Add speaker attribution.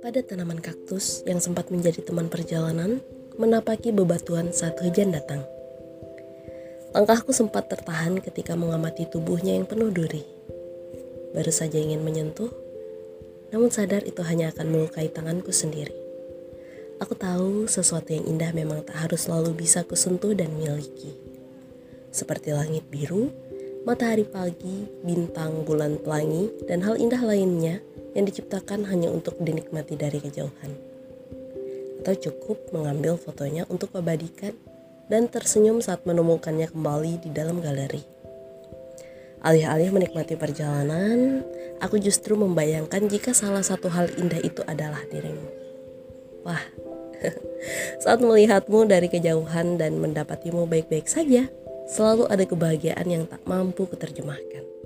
Speaker 1: Ada tanaman kaktus yang sempat menjadi teman perjalanan menapaki bebatuan saat hujan datang. Langkahku sempat tertahan ketika mengamati tubuhnya yang penuh duri. Baru saja ingin menyentuh, namun sadar itu hanya akan melukai tanganku sendiri. Aku tahu sesuatu yang indah memang tak harus selalu bisa kusentuh dan miliki. Seperti langit biru, matahari pagi, bintang, bulan pelangi, dan hal indah lainnya yang diciptakan hanya untuk dinikmati dari kejauhan. Atau cukup mengambil fotonya untuk membadikan dan tersenyum saat menemukannya kembali di dalam galeri. Alih-alih menikmati perjalanan, aku justru membayangkan jika salah satu hal indah itu adalah dirimu. Wah, saat melihatmu dari kejauhan dan mendapatimu baik-baik saja, selalu ada kebahagiaan yang tak mampu kuterjemahkan.